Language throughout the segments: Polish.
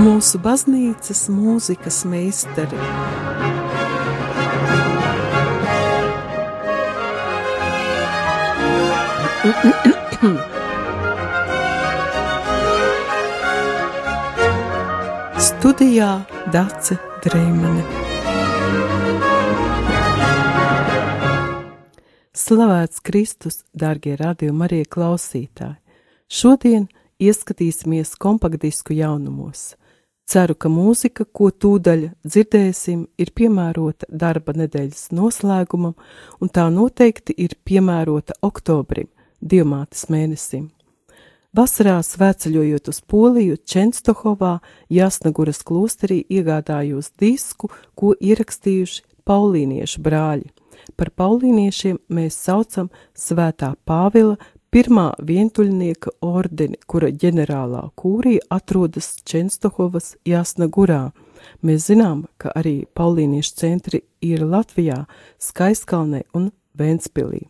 mūsu baznīcas mūzikas meistari. Studijā Dace Dreimane. Slavēts Kristus, dārgie radījumi, arī klausītāji! Šodien ieskatīsimies kompaktdisku jaunumos. Ceru, ka mūzika, ko tūdaļ dzirdēsim, ir piemērota darba nedēļas noslēgumam, un tā noteikti ir piemērota oktobrim, Dievmātes mēnesim. Vasarā svētceļojot uz Poliju, Čenstohovā, Jasnaguras klosterī iegādājos disku, ko ierakstījuši paulīniešu brāļi. Par paulīniešiem mēs saucam Svētā Pāvila pirmā vientuļnieka ordeni, kura ģenerālā kūrija atrodas Čenstohovas Jasnagurā. Mēs zinām, ka arī paulīniešu centri ir Latvijā, Skaiskalnē un Ventspilī.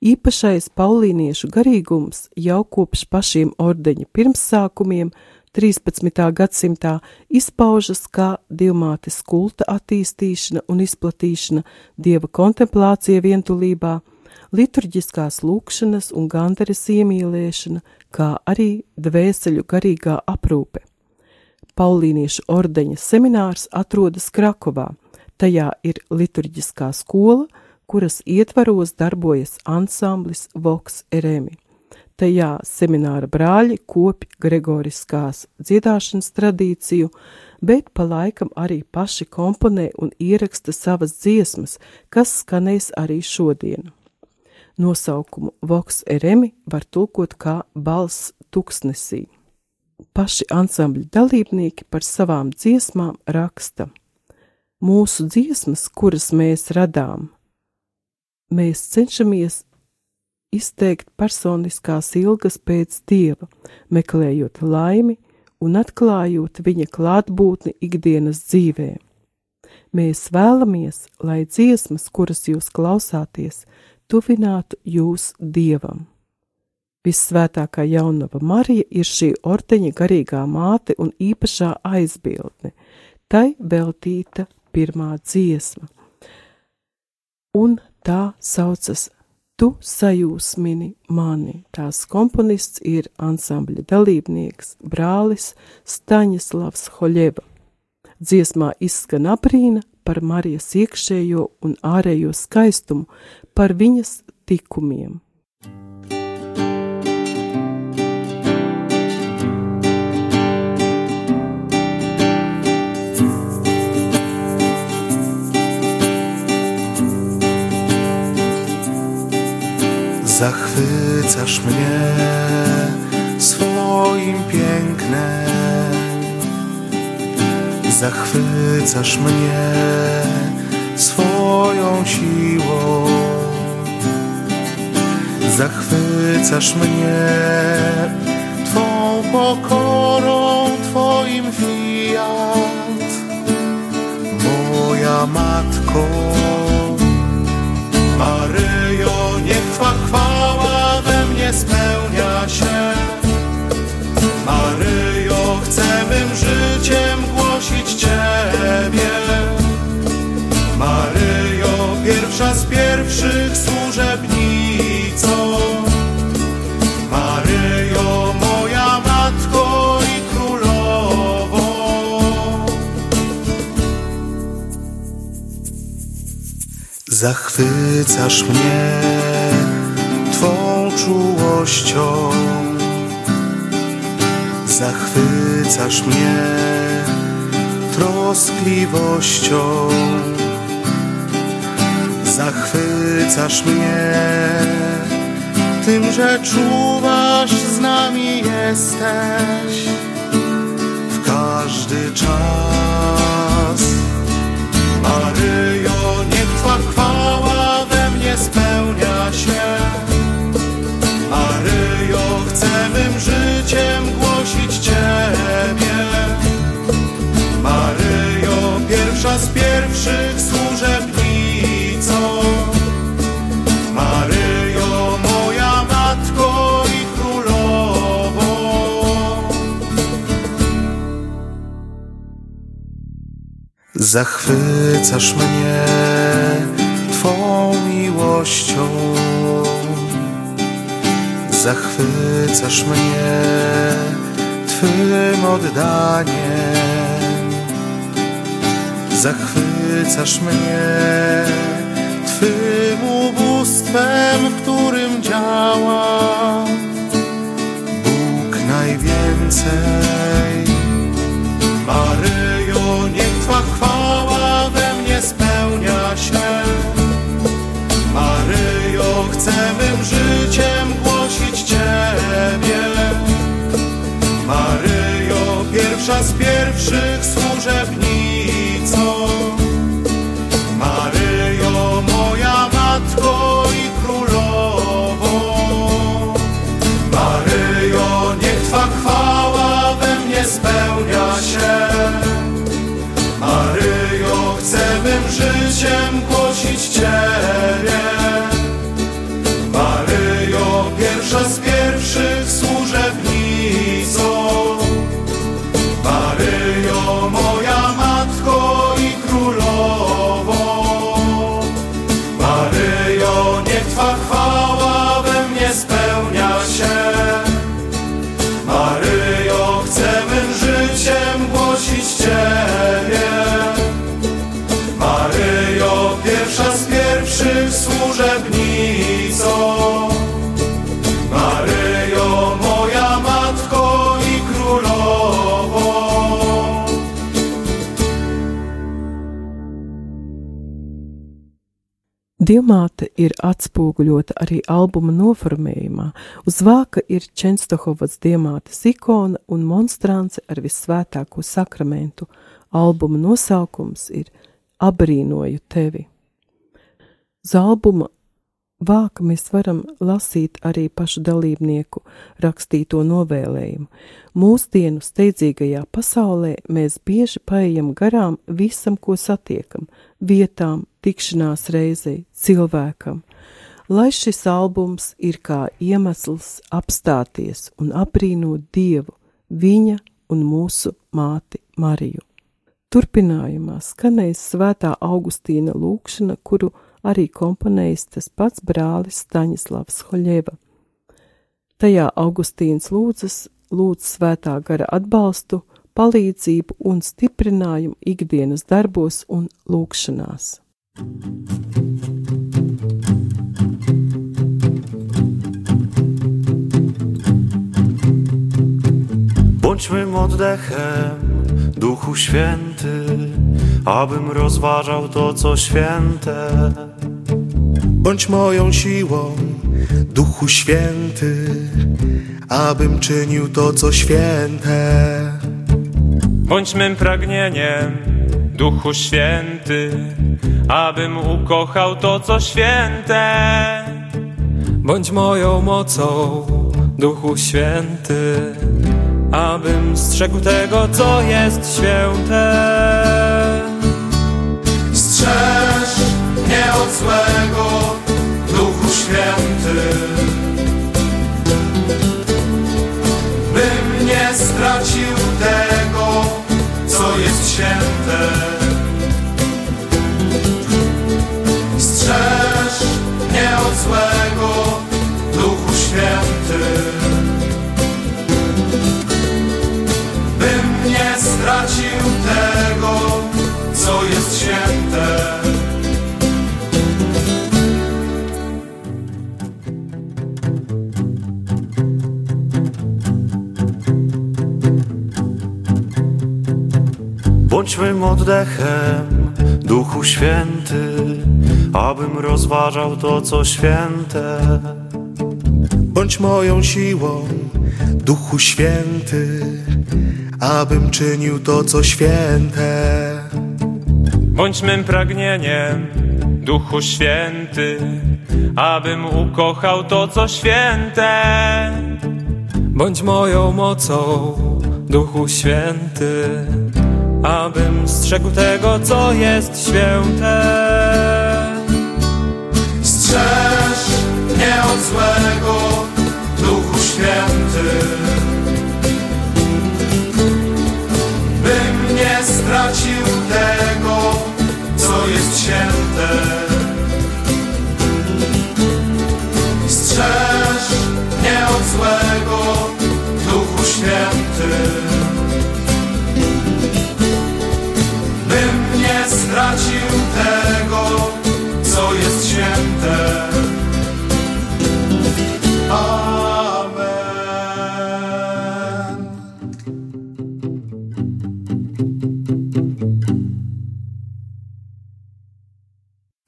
Īpašais paulīniešu garīgums jau kopš pašiem ordeņa pirmsākumiem 13. gadsimtā izpaužas kā dievmātes kulta attīstīšana un izplatīšana, dieva kontemplācija vientulībā, liturģiskās lūkšanas un gandaras iemīlēšana, kā arī dvēseļu garīgā aprūpe. Paulīniešu ordeņa seminārs atrodas Krakovā, tajā ir liturģiskā skola, kuras ietvaros darbojas ansamblis Voks Eremi. Tajā semināra brāļi kopi gregoriskās dziedāšanas tradīciju, bet pa laikam arī paši komponē un ieraksta savas dziesmas, kas skanēs arī šodien. Nosaukumu Voks Eremi var tulkot kā balss tuksnesī. Paši ansambļa dalībnieki par savām dziesmām raksta. Mūsu dziesmas, kuras mēs radām, mēs cenšamies izteikt personiskās ilgas pēc dieva, meklējot laimi un atklājot viņa klātbūtni ikdienas dzīvē. Mēs vēlamies, lai dziesmas, kuras jūs klausāties, tuvinātu jūs dievam. Vissvētākā jaunava Marija ir šī ordeņa garīgā māte un īpašā aizbildne, tai veltīta pirmā dziesma. Un tā saucas Tu sajūsmini mani. Tās komponists ir ansambļa dalībnieks, brālis Staņislavs Hoļeva. Dziesmā izskan aprīna par Marijas iekšējo un ārējo skaistumu, par viņas tikumiem. Zachwycasz mnie swoim pięknem, zachwycasz mnie swoją siłą, zachwycasz mnie Twą pokorą, Twoim fiat, moja matko. Zachwycasz mnie Twą czułością, zachwycasz mnie troskliwością, zachwycasz mnie tym, że czuwasz z nami jesteś w każdy czas. Maryjo, Zachwycasz mnie Twą miłością. Zachwycasz mnie Twym oddaniem. Zachwycasz mnie Twym ubóstwem, w którym działa Bóg najwięcej pierwszych służebnicą. Maryjo, moja Matko i Królowo. Maryjo, niech Twa chwała we mnie spełnia się Dievmāte ir atspoguļota arī albuma noformējumā. Uz vāka ir Čenstohovas dievmātes ikona un monstrance ar vissvētāko sakramentu. Albuma nosaukums ir Abrīnoju tevi. Uz albuma vāka mēs varam lasīt arī pašu dalībnieku rakstīto novēlējumu. Mūsdienu steidzīgajā pasaulē mēs bieži paejam garām visam, ko satiekam - vietām, tikšanās reizei, cilvēkam. Lai šis albums ir kā iemesls apstāties un aprīnot Dievu, viņa un mūsu māti Mariju. Turpinājumā skanēs svētā Augustīna lūkšana, kuru arī komponējis tas pats brālis Staņislavs Hoļeva. Tajā Augustīns lūdzas, lūdz svētā gara atbalstu, palīdzību un stiprinājumu ikdienas darbos un lūkšanās. Bądźmy oddechem, Duchu Święty, abym rozważał to, co święte. Bądź moją siłą, Duchu Święty, abym czynił to, co święte. Bądź mym pragnieniem, Duchu Święty, abym ukochał to, co święte. Bądź moją mocą, Duchu Święty, abym strzegł tego, co jest święte. Strzeż mnie od złego, Duchu Święty, bym nie stracił tego, co jest święte. Strzeż mnie od złego, Duchu Święty, stracił tego, co jest święte. Bądźmy oddechem, Duchu Święty, abym rozważał to, co święte. Bądź moją siłą, Duchu Święty, abym czynił to, co święte. Bądź mym pragnieniem, Duchu Święty, abym ukochał to, co święte. Bądź moją mocą, Duchu Święty, abym strzegł tego, co jest święte. Strzeż mnie od złego, Duchu Święty, tego, jest święte. Strzeż mnie od złego, Duchu Święty. Bym nie stracił tego, co jest święte.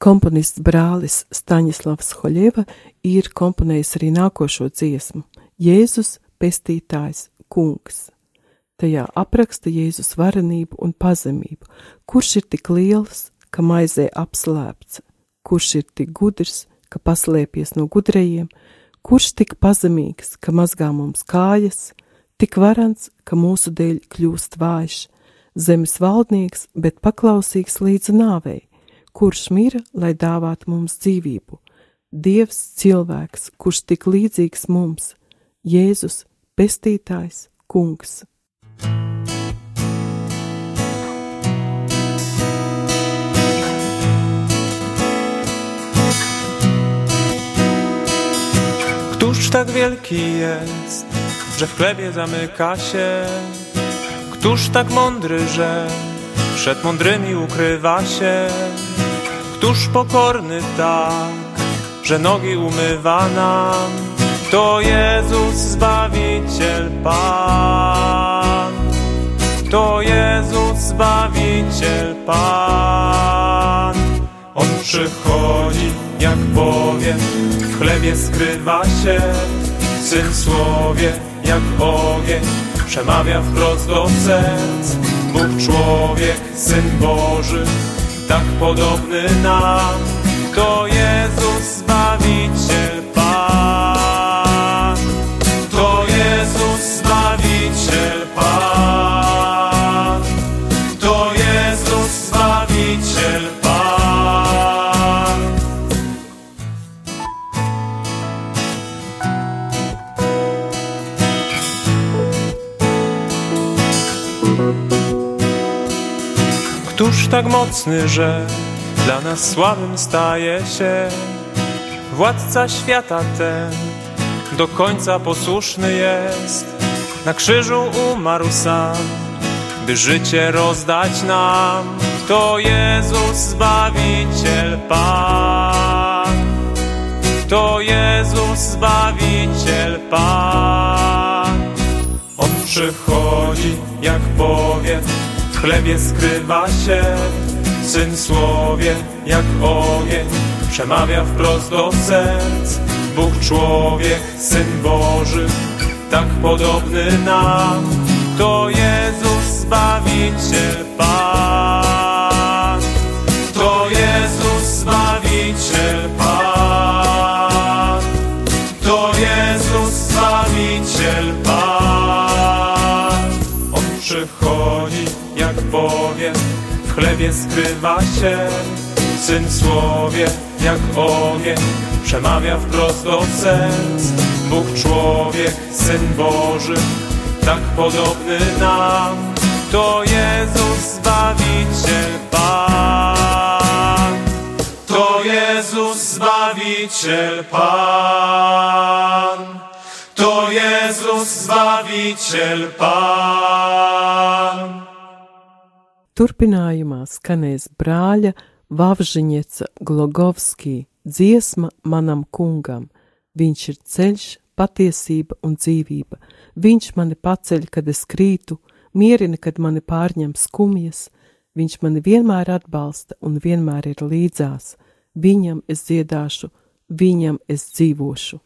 Komponists brālis Staņislavs Hoļeva ir komponējis arī nākošo dziesmu - Jēzus, pestītājs, kungs. Tajā apraksta Jēzus varenību un pazemību, kurš ir tik liels, ka maizē apslēpts, kurš ir tik gudrs, ka paslēpies no gudrajiem, kurš tik pazemīgs, ka mazgā mums kājas, tik varants, ka mūsu dēļ kļūst vājš, zemes valdnieks, bet paklausīgs līdz nāvei, kurš mira, lai dāvātu mums dzīvību, Dievs cilvēks, kurš tik līdzīgs mums, Jēzus, pestītājs, kungs. Któż tak wielki jest, że w chlebie zamyka się? Któż tak mądry, że przed mądrymi ukrywa się? Któż pokorny tak, że nogi umywa nam? To Jezus Zbawiciel Pan. To Jezus Zbawiciel Pan. On przychodzi jak powiem, w chlebie skrywa się. Syn w słowie jak ogień, przemawia wprost do serc. Bóg człowiek, Syn Boży, tak podobny nam. To Jezus Zbawiciel Któż tak mocny, że dla nas słabym staje się władca świata ten, do końca posłuszny jest, na krzyżu umarł sam, by życie rozdać nam. To Jezus Zbawiciel Pan. To Jezus Zbawiciel Pan. On przychodzi jak powie, w chlebie skrywa się, Syn słowie jak ogień, przemawia wprost do serc. Bóg człowiek, Syn Boży, tak podobny nam, to Jezus Zbawiciel Pan. To Jezus Zbawiciel Pan. Jak powiem, w chlebie skrywa się. Syn słowie jak ogień, przemawia wprost do serc. Bóg człowiek, Syn Boży, tak podobny nam. To Jezus Zbawiciel Pan. To Jezus Zbawiciel Pan. To Jezus Zbawiciel Pan. Turpinājumā skanēs brāļa Vavžiņeca Glogovskī dziesma manam kungam. Viņš ir ceļš, patiesība un dzīvība. Viņš mani paceļ, kad es krītu, mierina, kad mani pārņem skumjas. Viņš mani vienmēr atbalsta un vienmēr ir līdzās. Viņam es dziedāšu, viņam es dzīvošu.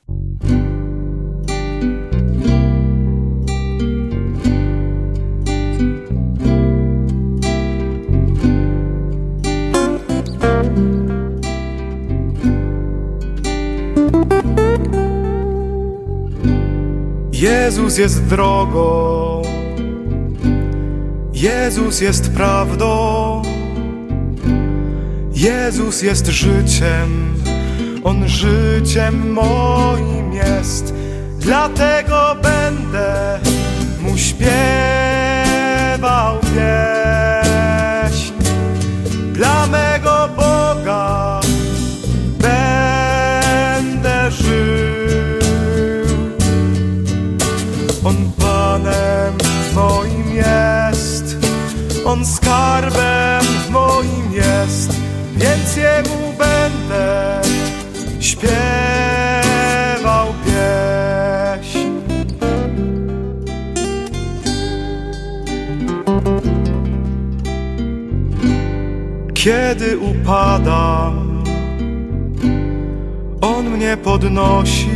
Jezus jest drogą, Jezus jest prawdą, Jezus jest życiem, On życiem moim jest, dlatego będę Mu śpiewał pieśń. Skarbem moim jest, więc Jemu będę śpiewał pieśń. Kiedy upadam, On mnie podnosi,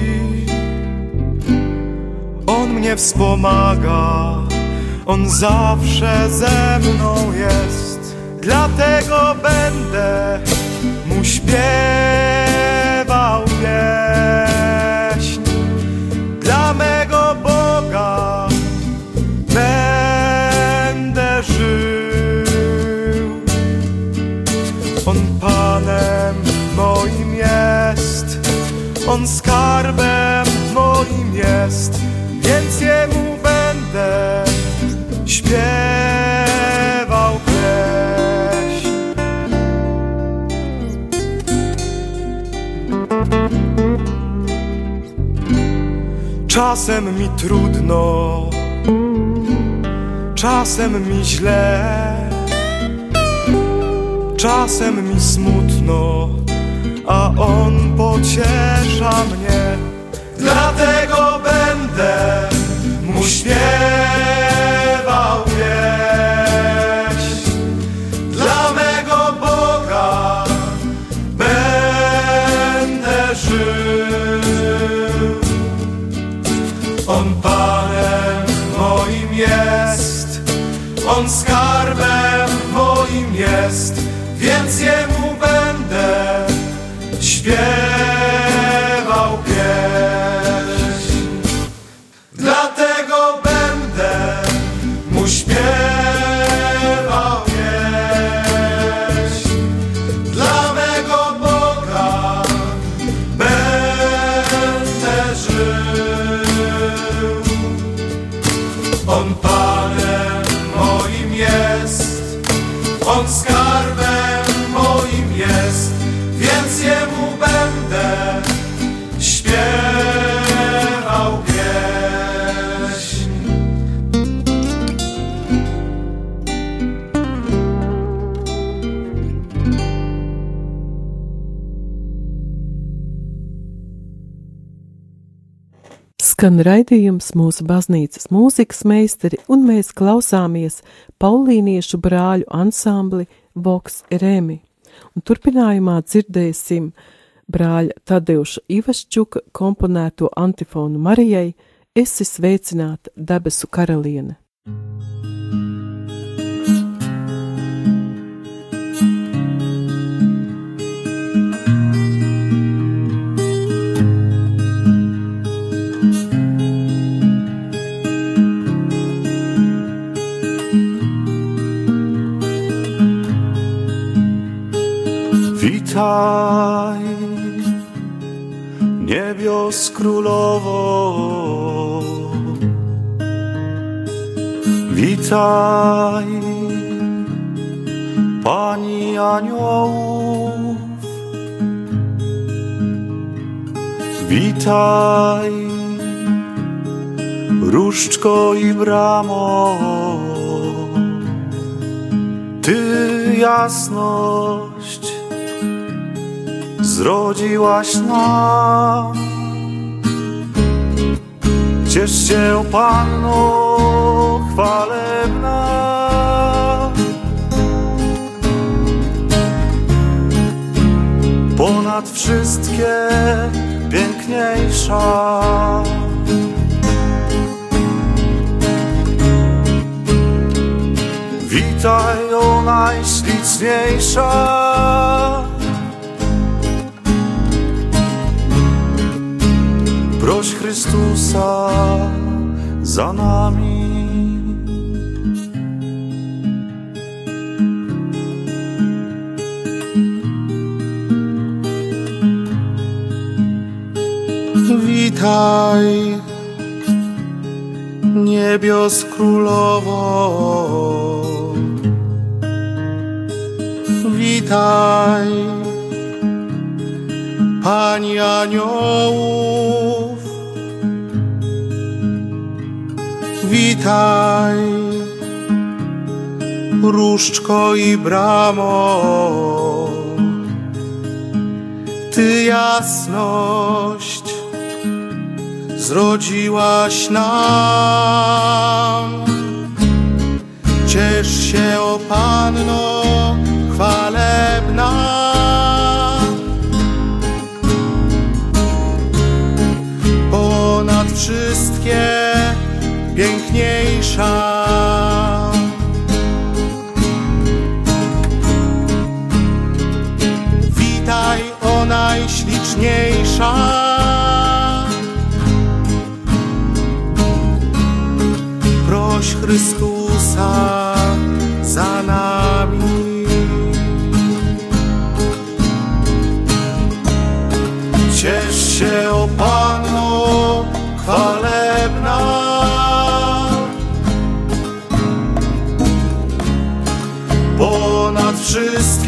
On mnie wspomaga, On zawsze ze mną jest. Dlatego będę Mu śpiewał pieśń. Dla mego Boga będę żył. On Panem moim jest, On skarbem moim jest, Czasem mi trudno, czasem mi źle, czasem mi smutno, a on pociesza mnie. Dlatego będę mu śpiewał Skan raidījums mūsu baznīcas mūzikas meistari, un mēs klausāmies Paulīniešu brāļu ansambli Vox Remi. Un turpinājumā dzirdēsim brāļa Tadeuša Ivašķuka komponēto antifonu Marijai Esi sveicināta debesu karaliene. Różdżko i bramo. Ty jasność zrodziłaś nam. Ciesz się, Panno, chwalebna. Ponad wszystkie piękniejsza. Witaj, o najśliczniejsza. Proś Chrystusa za nami. Witaj, niebios królowo. Witaj, pani aniołów. Witaj, różdżko i bramo. Ty jasność zrodziłaś nam. Ciesz się, o Panno, chwalebna. Ponad wszystkie piękniejsza. Witaj, o najśliczniejsza. Proś Chrystusa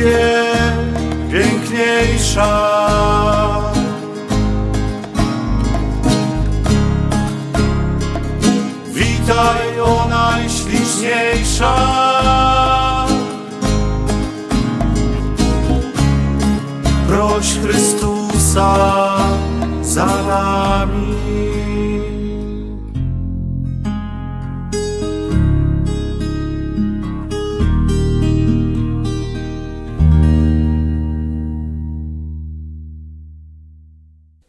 wszystkie piękniejsza. Witaj, o najśliczniejsza. Proś Chrystusa za nami.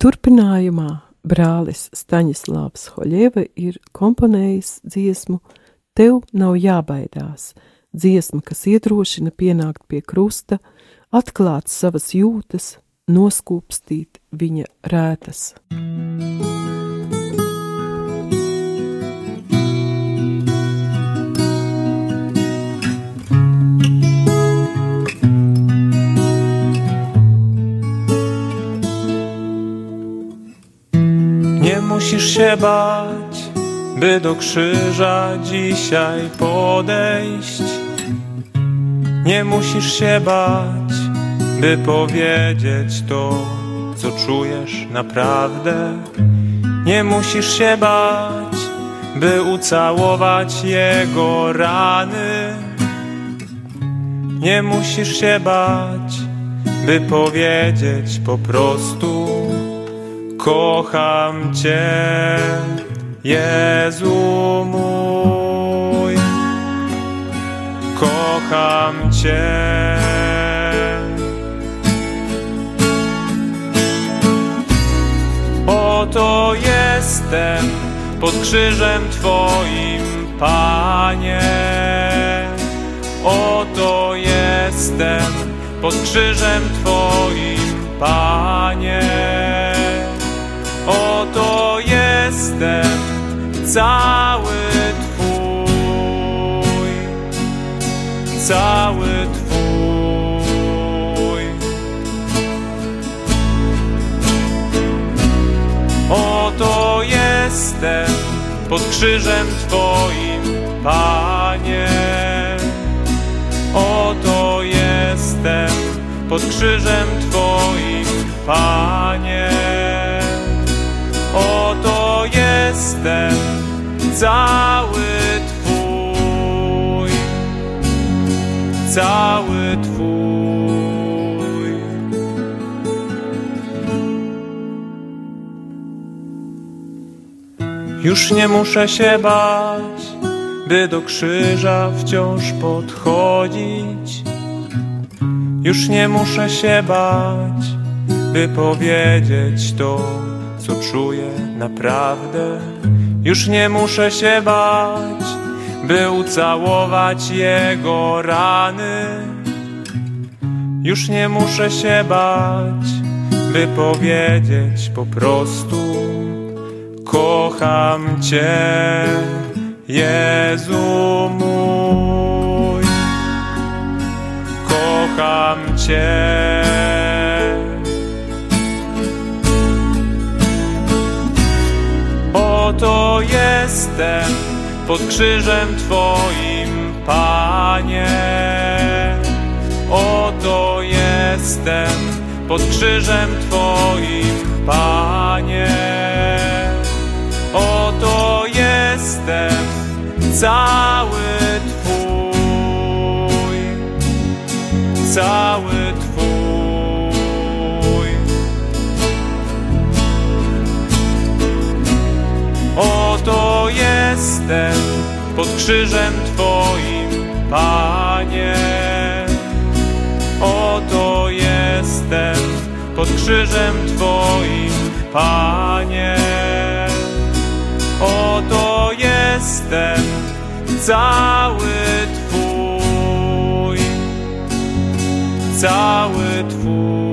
Turpinājumā brālis Staņislavs Hoļieva ir komponējis dziesmu Tev nav jābaidās, dziesma, kas iedrošina pienākt pie krusta, atklāt savas jūtas, noskūpstīt viņa rētas. Nie musisz się bać, by do krzyża dzisiaj podejść. Nie musisz się bać, by powiedzieć to, co czujesz naprawdę. Nie musisz się bać, by ucałować jego rany. Nie musisz się bać, by powiedzieć po prostu Kocham Cię, Jezu mój. Kocham Cię. Oto jestem pod krzyżem Twoim, Panie. Oto jestem pod krzyżem Twoim, Panie. Oto jestem cały Twój, cały Twój. Oto jestem pod krzyżem Twoim, Panie. Oto jestem pod krzyżem Twoim, Panie. Jestem cały Twój, cały Twój. Już nie muszę się bać, by do krzyża wciąż podchodzić. Już nie muszę się bać, by powiedzieć to, co czuję naprawdę. Już nie muszę się bać, by ucałować jego rany. Już nie muszę się bać, by powiedzieć po prostu: Kocham Cię, Jezu mój. Kocham Cię. oto jestem pod krzyżem Twoim, Panie. Oto jestem pod krzyżem Twoim, Panie. Oto jestem cały Twój, cały Twój. Jestem pod krzyżem Twoim, Panie. Oto jestem pod krzyżem Twoim, Panie. Oto jestem cały Twój, cały Twój.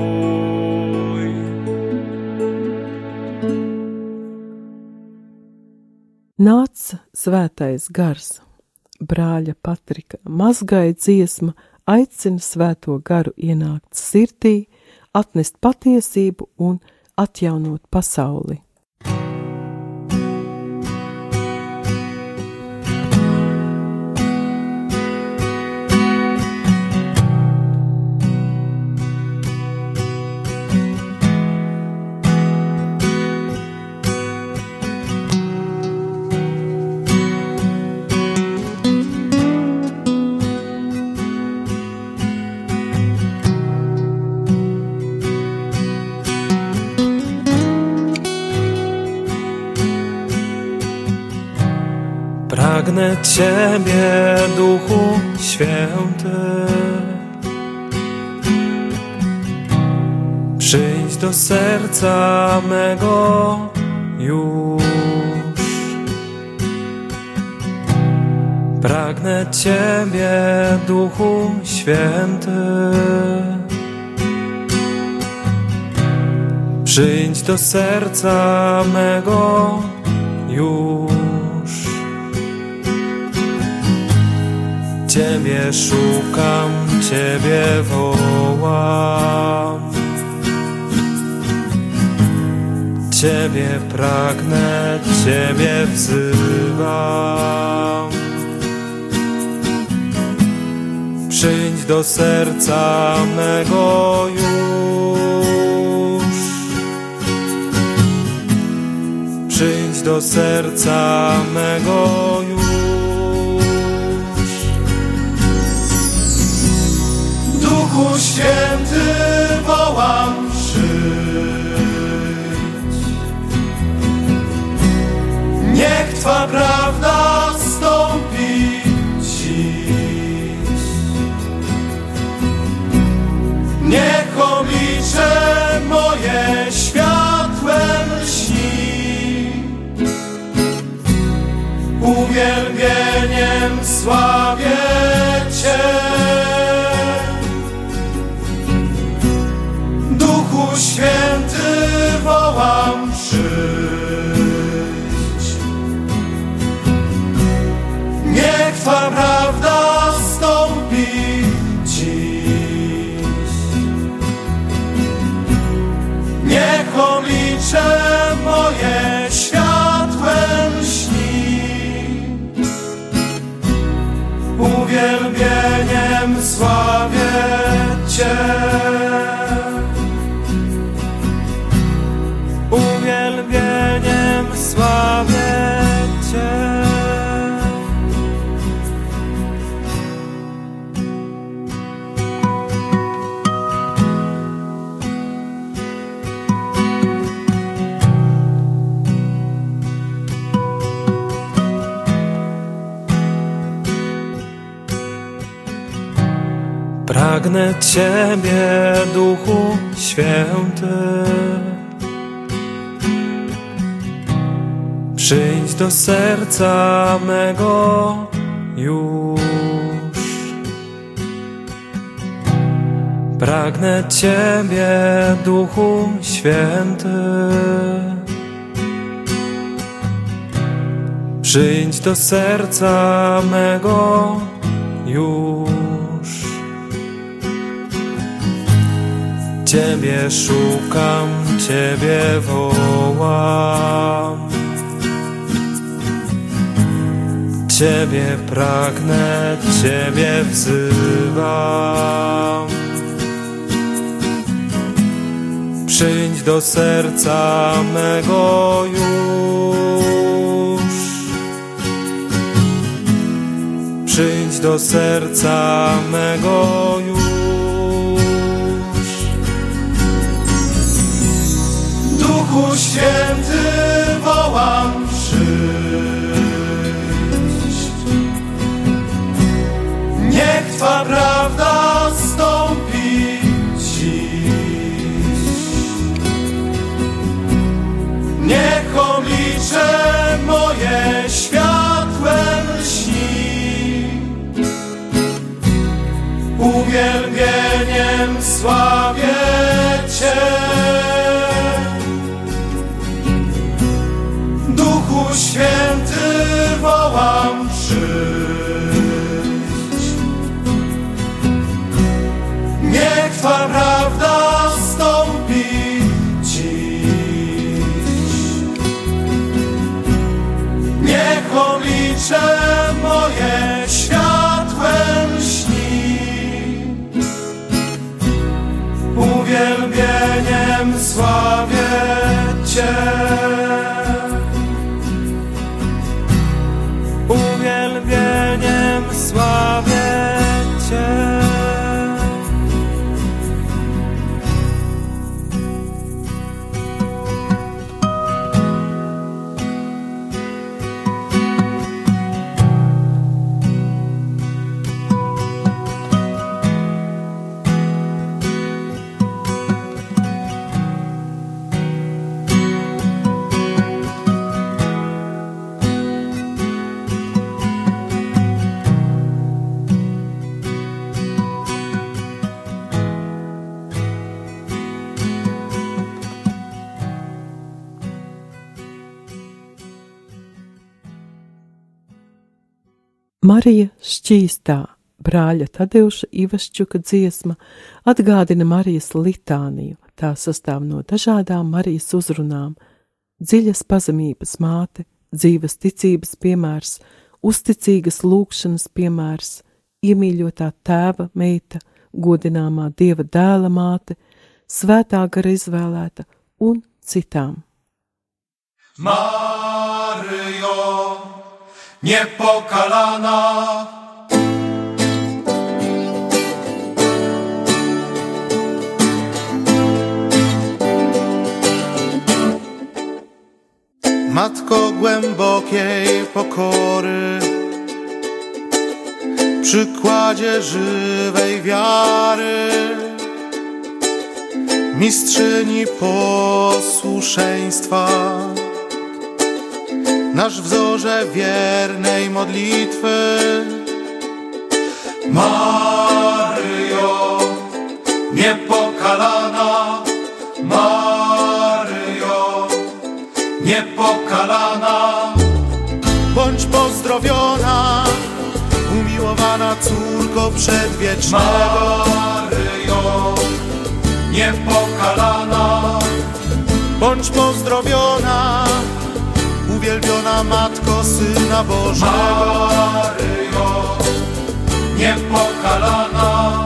Nāca svētais gars, brāļa Patrika mazgai dziesma aicina svēto garu ienākt sirdī, atnest patiesību un atjaunot pasauli. Pragnę Ciebie, Duchu Święty. Przyjdź do serca mego już. Pragnę Ciebie, Duchu Święty. Przyjdź do serca mego już. Ciebie szukam, Ciebie wołam. Ciebie pragnę, Ciebie wzywam. Przyjdź do serca mego już. Przyjdź do serca mego już. Duchu Święty wołam. Niech Twa prawda stąpi dziś. Niech oblicze moje światłem lśni. Uwielbieniem sławię Cię. Święty wołam przyjdź. Niech Twa prawda stąpi dziś. Niech oblicze moje światłem lśni. Uwielbieniem sławię Cię. Pragnę Ciebie, Duchu Święty. Przyjdź do serca mego już. Pragnę Ciebie, Duchu Święty. Przyjdź do serca mego już. Ciebie szukam, Ciebie wołam. Ciebie pragnę, Ciebie wzywam. Przyjdź do serca mego już. Przyjdź do serca mego już. święty wołam przyjść. Niech Twa prawda stąpi dziś. Niech oblicze moje światłem lśni. Uwielbieniem sławie Twa prawda stąpi dziś. Niech oblicze moje światłem śni. Uwielbieniem sławię Cię. Uwielbieniem sławię Cię. Marija šķīstā brāļa Tadeuša Ivašķuka dziesma atgādina Marijas litāniju. Tā sastāv no dažādām Marijas uzrunām - dziļas pazemības māte, dzīves ticības piemērs, uzticīgas lūkšanas piemērs, iemīļotā tēva meita, godināmā dieva dēla māte, svētā gara izvēlēta un citām. Maryjo, niepokalana. Matko głębokiej pokory, przykładzie żywej wiary, mistrzyni posłuszeństwa nasz wzorze wiernej modlitwy. Maryjo, niepokalana, Maryjo, niepokalana. Bądź pozdrowiona, umiłowana córko przedwiecznego. Maryjo, niepokalana. Bądź pozdrowiona, uwielbiona Matko Syna Bożego. Maryjo, niepokalana.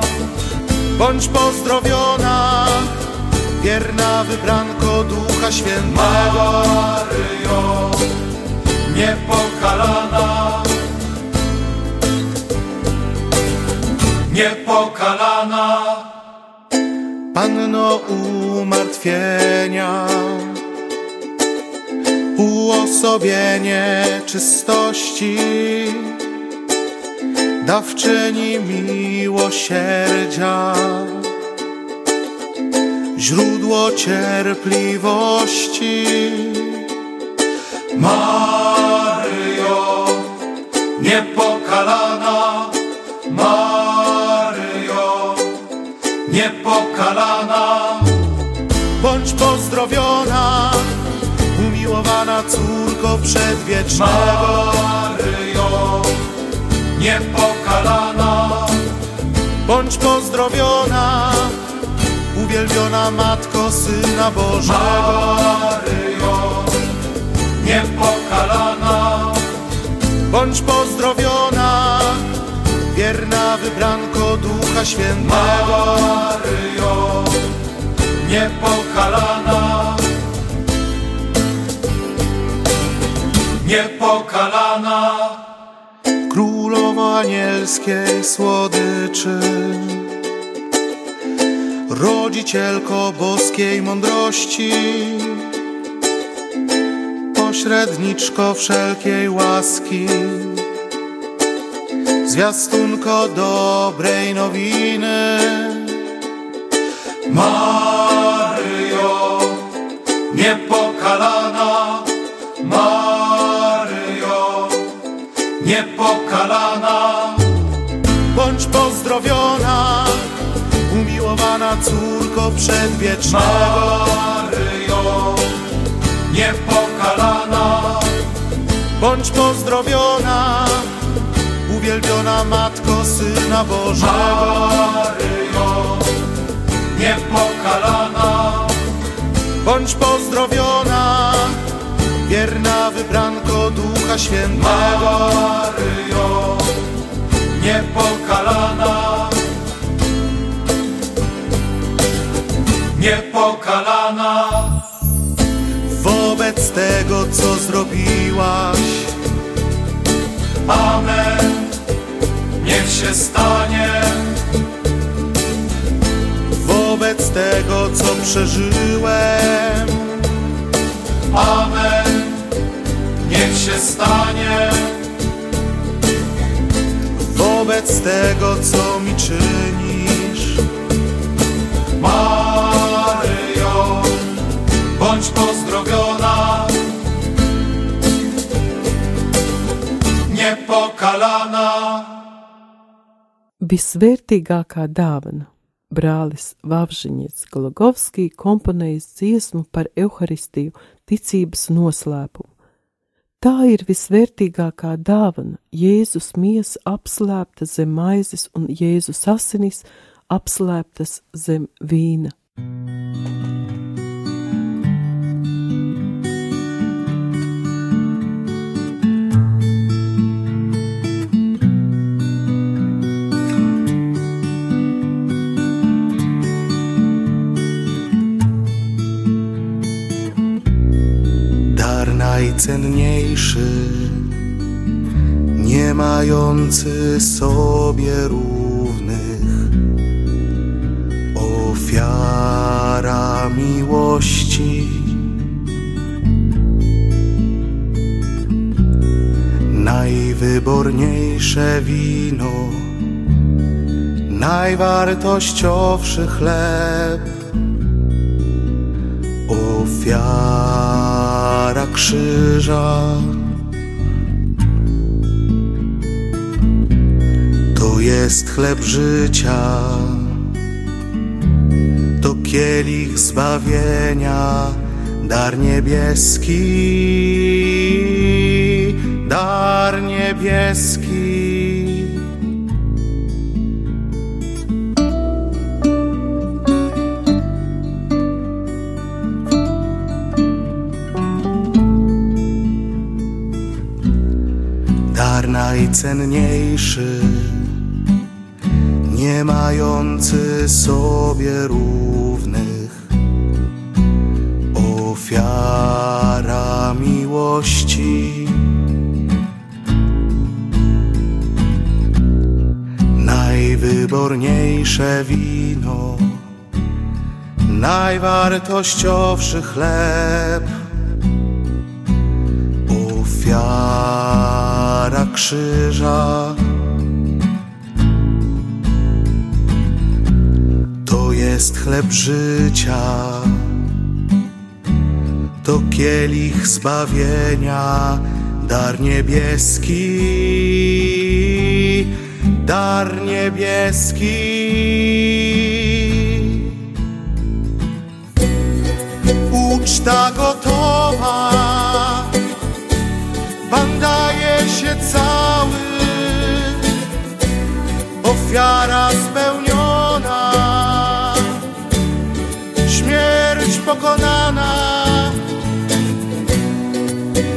Bądź pozdrowiona, wierna wybranko Ducha Świętego. Maryjo, niepokalana. Niepokalana. Panno umartwienia uosobienie czystości, dawczyni miłosierdzia, źródło cierpliwości. Maryjo, niepokalana, Maryjo, niepokalana, córko przedwiecznego. Maryjo, niepokalana, bądź pozdrowiona, uwielbiona Matko Syna Bożego. Maryjo, niepokalana, bądź pozdrowiona, wierna wybranko Ducha Świętego. Maryjo, niepokalana. Niepokalana. Królowo anielskiej słodyczy, rodzicielko boskiej mądrości, pośredniczko wszelkiej łaski, zwiastunko dobrej nowiny. Maryjo, niepokalana, niepokalana, bądź pozdrowiona, córko przedwiecznego. Maryjo, niepokalana, Bądź pozdrowiona, uwielbiona Matko Syna Bożego. Maryjo, niepokalana, Bądź pozdrowiona, wierna wybranko Ducha Świętego. Maryjo, niepokalana, niepokalana, Wobec tego, co zrobiłaś, Amen, niech się stanie, wobec tego, co przeżyłem, Amen, niech się stanie, wobec tego, co mi czynisz. Maryjo, bądź pozdrowiona, niepokalana. Visvērtīgākā dāvana brālis Vavžiņets Gologovskij komponējis dziesmu par Euharistiju ticības noslēpumu. Tā ir visvērtīgākā dāvana - Jēzus miesa apslēpta zem maizes un Jēzus asinis apslēptas zem vīna. dar najcenniejszy, nie mający sobie równych. Ofiara miłości, najwyborniejsze wino, najwartościowszy chleb krzyża. To jest chleb życia, to kielich zbawienia, dar niebieski, dar niebieski. Najcenniejszy, nie mający sobie równych. Ofiara miłości, najwyborniejsze wino, najwartościowszy chleb ofiara krzyża. To jest chleb życia, to kielich zbawienia, dar niebieski, dar niebieski. Uczta gotowa, Pan daje się cały, ofiara spełniona, śmierć pokonana.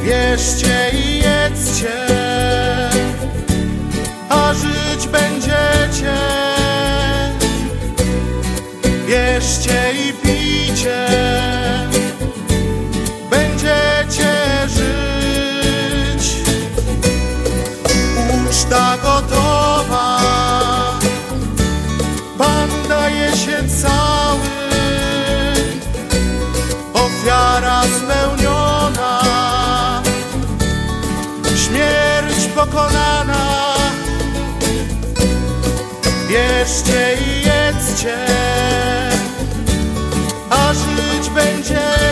Wierzcie i jedzcie, Bierzcie i jedzcie, a żyć będziecie.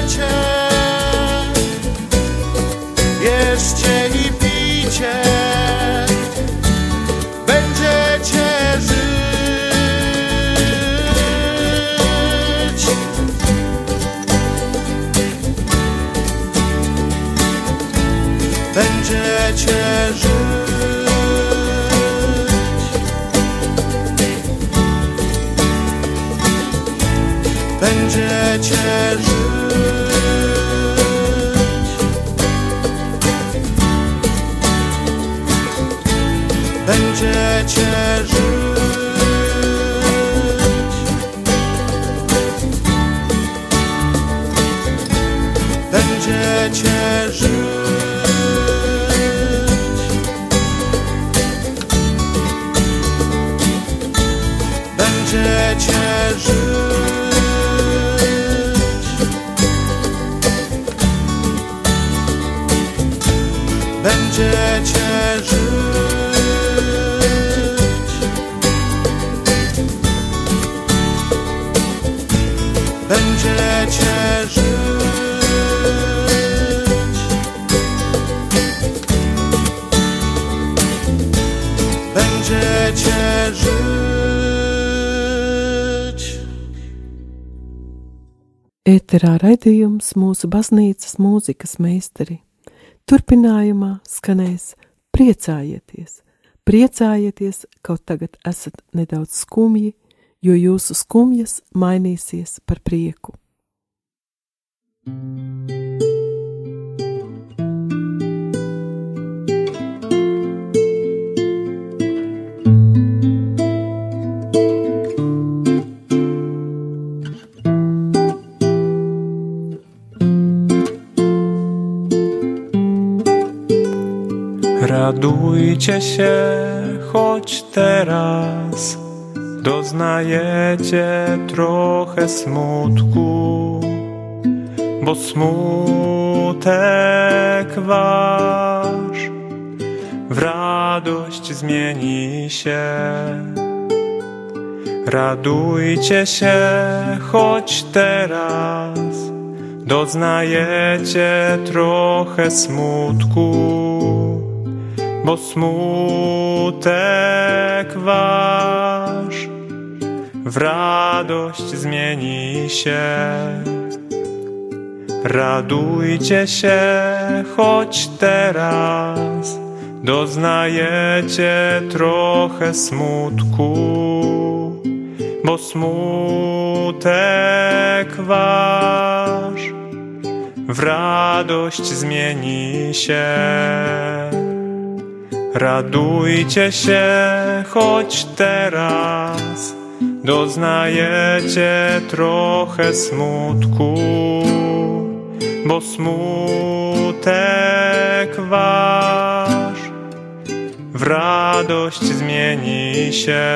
Ēterā raidījums mūsu baznīcas mūzikas meistari. Turpinājumā skanēs priecājieties, priecājieties, kaut tagad esat nedaudz skumji, jo jūsu skumjas mainīsies par prieku. Radujcie się, choć teraz doznajecie trochę smutku, bo smutek wasz w radość zmieni się. Radujcie się, choć teraz doznajecie trochę smutku bo smutek wasz w radość zmieni się. Radujcie się, choć teraz doznajecie trochę smutku, bo smutek wasz w radość zmieni się. Radujcie się, choć teraz doznajecie trochę smutku, bo smutek wasz w radość zmieni się.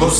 Bo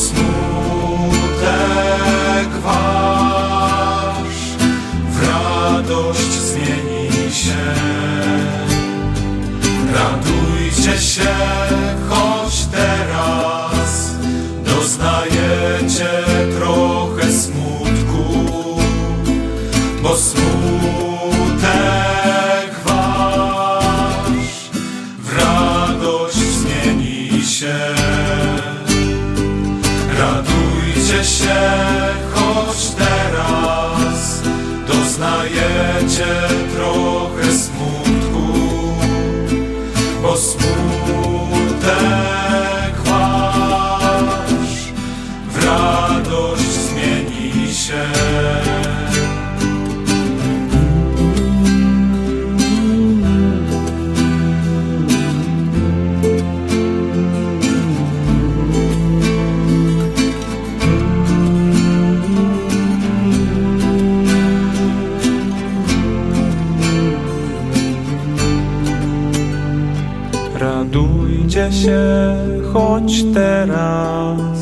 się, choć teraz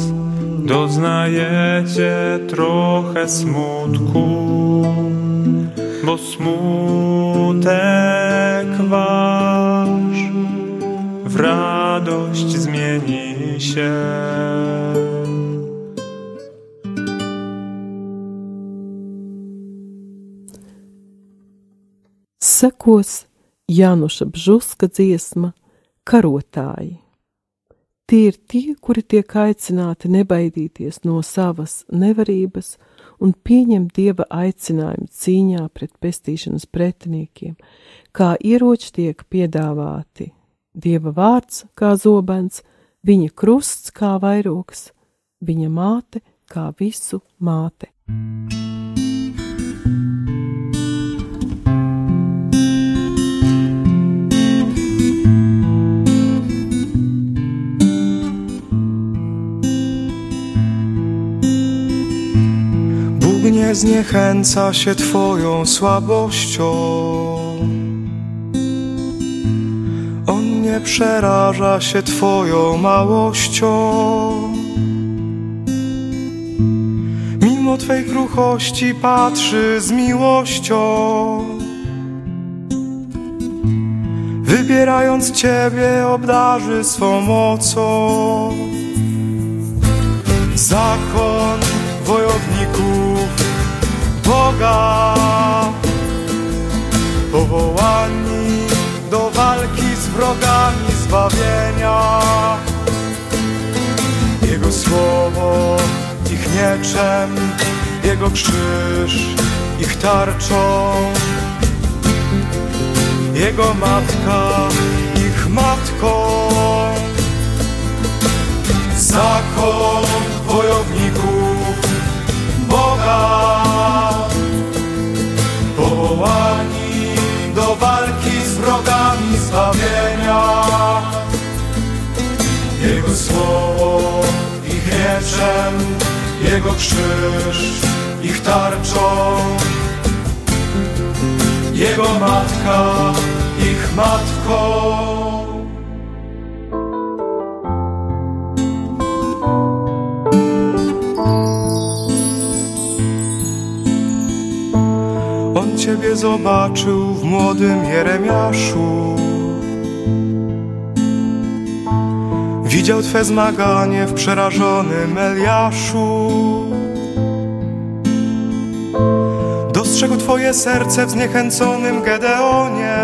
doznajecie trochę smutku, bo smutek wasz w radość zmieni się. Sekos dziesma Karotāji. Tie ir tie, kuri tiek aicināti nebaidīties no savas nevarības un pieņemt dieva aicinājumu cīņā pret pestīšanas pretiniekiem, kā ieroči tiek piedāvāti dieva vārds kā zobens, viņa krusts kā vairogs, viņa māte kā visu māte. Nie zniechęca się Twoją słabością. On nie przeraża się Twoją małością. Mimo Twej kruchości patrzy z miłością. Wybierając Ciebie obdarzy swą mocą. Zakon wojowników Boga. Powołani do walki z wrogami zbawienia. Jego słowo ich mieczem Jego krzyż ich tarczą. Jego matka ich matką. Zakon wojowników Boga Powołani do walki z wrogami zbawienia Jego słowo ich mieczem Jego krzyż ich tarczą. Jego matka ich matką Ciebie zobaczył w młodym Jeremiaszu. Widział Twe zmaganie w przerażonym Eliaszu. Dostrzegł Twoje serce w zniechęconym Gedeonie.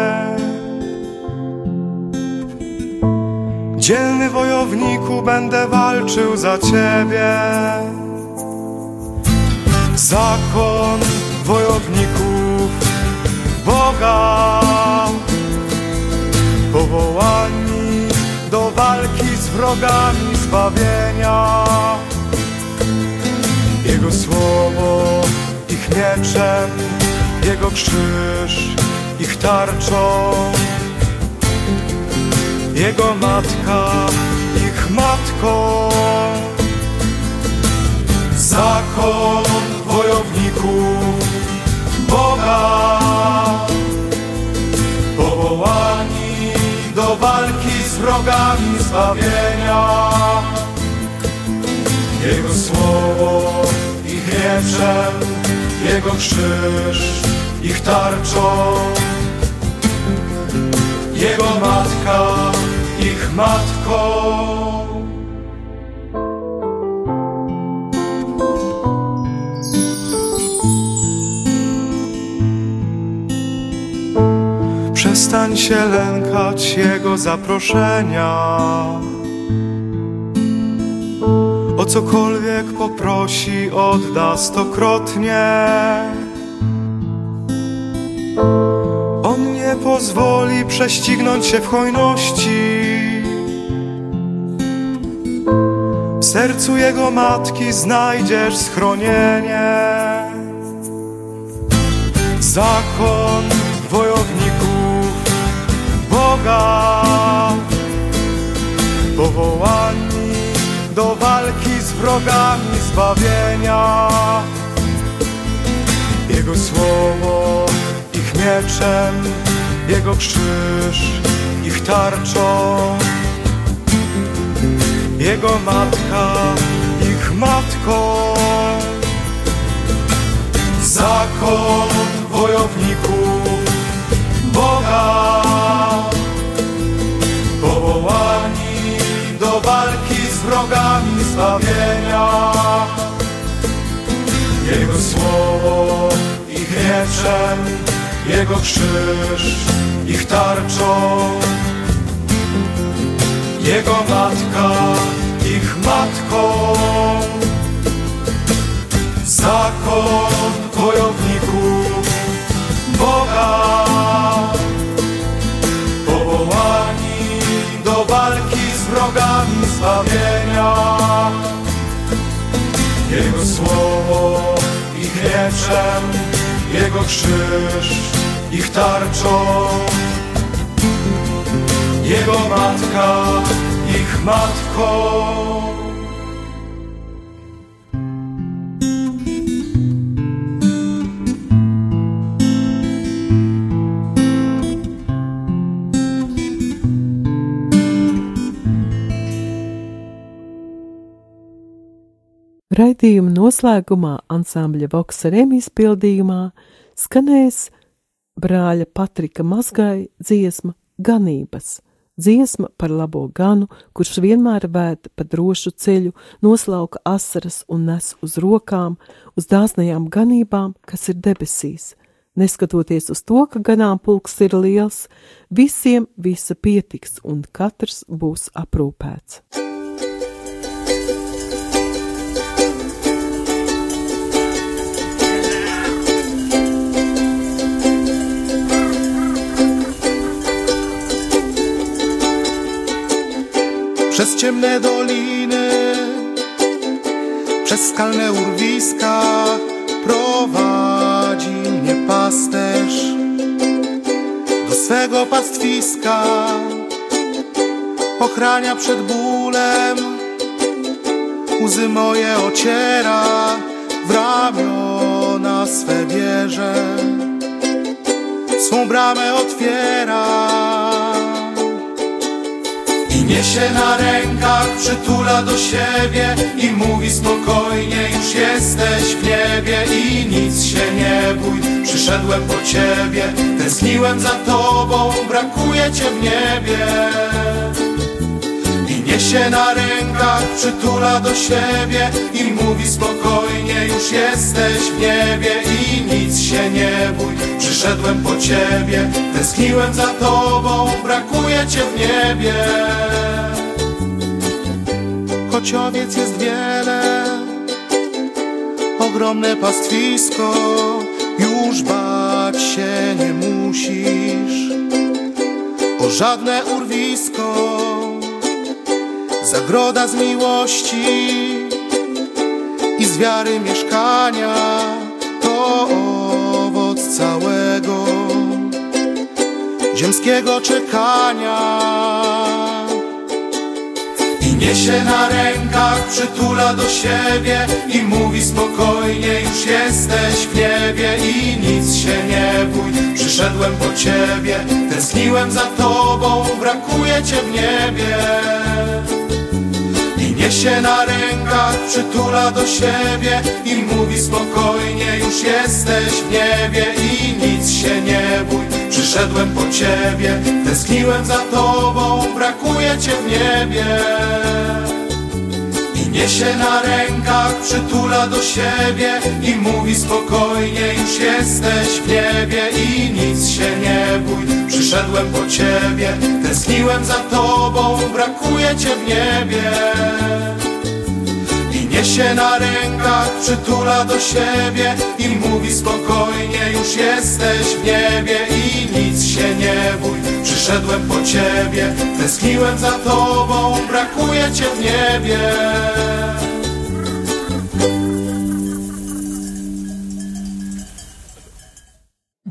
Dzielny wojowniku, będę walczył za Ciebie. Zakon wojowników Boga. Powołani do walki z wrogami zbawienia. Jego słowo ich mieczem Jego krzyż ich tarczą. Jego matka ich matką. Zakon wojowników Powołani do walki z wrogami zbawienia. Jego słowo ich mieczem Jego krzyż ich tarczą. Jego matka ich matką Przestań się lękać Jego zaproszenia. O cokolwiek poprosi, odda stokrotnie. On nie pozwoli prześcignąć się w hojności. W sercu Jego matki znajdziesz schronienie. Zakon wojowników Powołani do walki z wrogami zbawienia Jego słowo ich mieczem Jego krzyż ich tarczą. Jego matka ich matką. Zakon wojowników wrogami zbawienia. Jego słowo ich mieczem Jego krzyż ich tarczą. Jego matka ich matką. Zakon wojowników Boga. Powołani do walki z wrogami zbawienia. Jego słowo ich mieczem, Jego krzyż ich tarczą. Jego matka ich matką. Raidījuma noslēgumā ansambļa Vokserem izpildījumā skanēs brāļa Patrika Mazgai dziesma Ganības. Dziesma par labo ganu, kurš vienmēr vēd pa drošu ceļu, noslauka asaras un nes uz rokām, uz dāsnajām ganībām, kas ir debesīs. Neskatoties uz to, ka ganāmpulks ir liels, visiem visa pietiks un katrs būs aprūpēts. Przez ciemne doliny, przez skalne urwiska prowadzi mnie pasterz do swego pastwiska. Ochrania przed bólem, łzy moje ociera, w ramiona swe bierze, swą bramę otwiera Niesie na rękach, przytula do siebie i mówi spokojnie, już jesteś w niebie i nic się nie bój. Przyszedłem po ciebie, tęskniłem za tobą, brakuje cię w niebie. I niesie na rękach, przytula do siebie i mówi spokojnie, już jesteś w niebie i nic się nie bój. Przyszedłem po ciebie, tęskniłem za tobą, brakuje cię w niebie. Choć owiec jest wiele, ogromne pastwisko, już bać się nie musisz. O żadne urwisko, zagroda z miłości i z wiary mieszkania, to owoc całego ziemskiego czekania. Niesie na rękach, przytula do siebie i mówi spokojnie, już jesteś w niebie i nic się nie bój. Przyszedłem po ciebie, tęskniłem za tobą, brakuje cię w niebie. I niesie na rękach, przytula do siebie i mówi spokojnie, już jesteś w niebie i nic się nie bój. Przyszedłem po ciebie, tęskniłem za tobą, brakuje cię w niebie. I niesie na rękach, przytula do siebie i mówi spokojnie, już jesteś w niebie i nic się nie bój. Przyszedłem po ciebie, tęskniłem za tobą, brakuje cię w niebie. Niesie na rękach, przytula do siebie i mówi spokojnie, już jesteś w niebie i nic się nie bój. Przyszedłem po ciebie, tęskniłem za tobą, brakuje cię w niebie.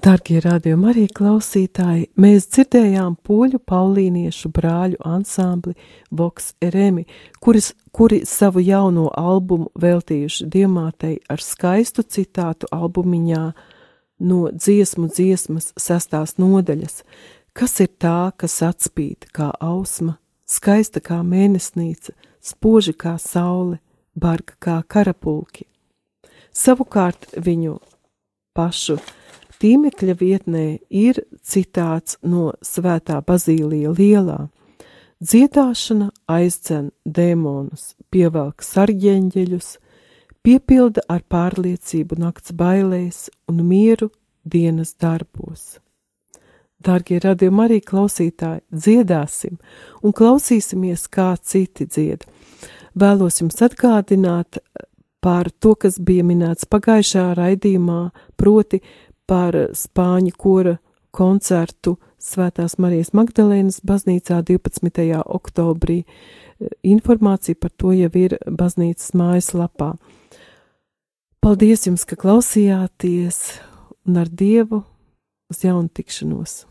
Darbie radījumi arī klausītāji, mēs dzirdējām poļu paulīniešu brāļu ansambli Vox Eremi, kuris, kuri savu jauno albumu veltījuši diamātei ar skaistu citātu albumiņā no dziesmu dziesmas sastās nodaļas, kas ir tā, kas atspīd kā ausma, skaista kā mēnesnīca, spoži kā saule, barga kā karapulki. Savukārt viņu pašu tīmekļa vietnē ir citāts no Svētā Bazīlija lielā. Dziedāšana aizdzen dēmonus, pievelk sarģeņģeļus, piepilda ar pārliecību nakts bailēs un mieru dienas darbos. Dārgie radījumi arī klausītāji, dziedāsim un klausīsimies, kā citi dzied. Vēlos jums atgādināt par to, kas bija minēts pagājušā raidījumā, proti par Spāņu kora koncertu Svētās Marijas Magdalēnas baznīcā 12. oktobrī. Informācija par to jau ir baznīcas mājaslapā. Paldies jums, ka klausījāties un ar Dievu uz jaunu tikšanos!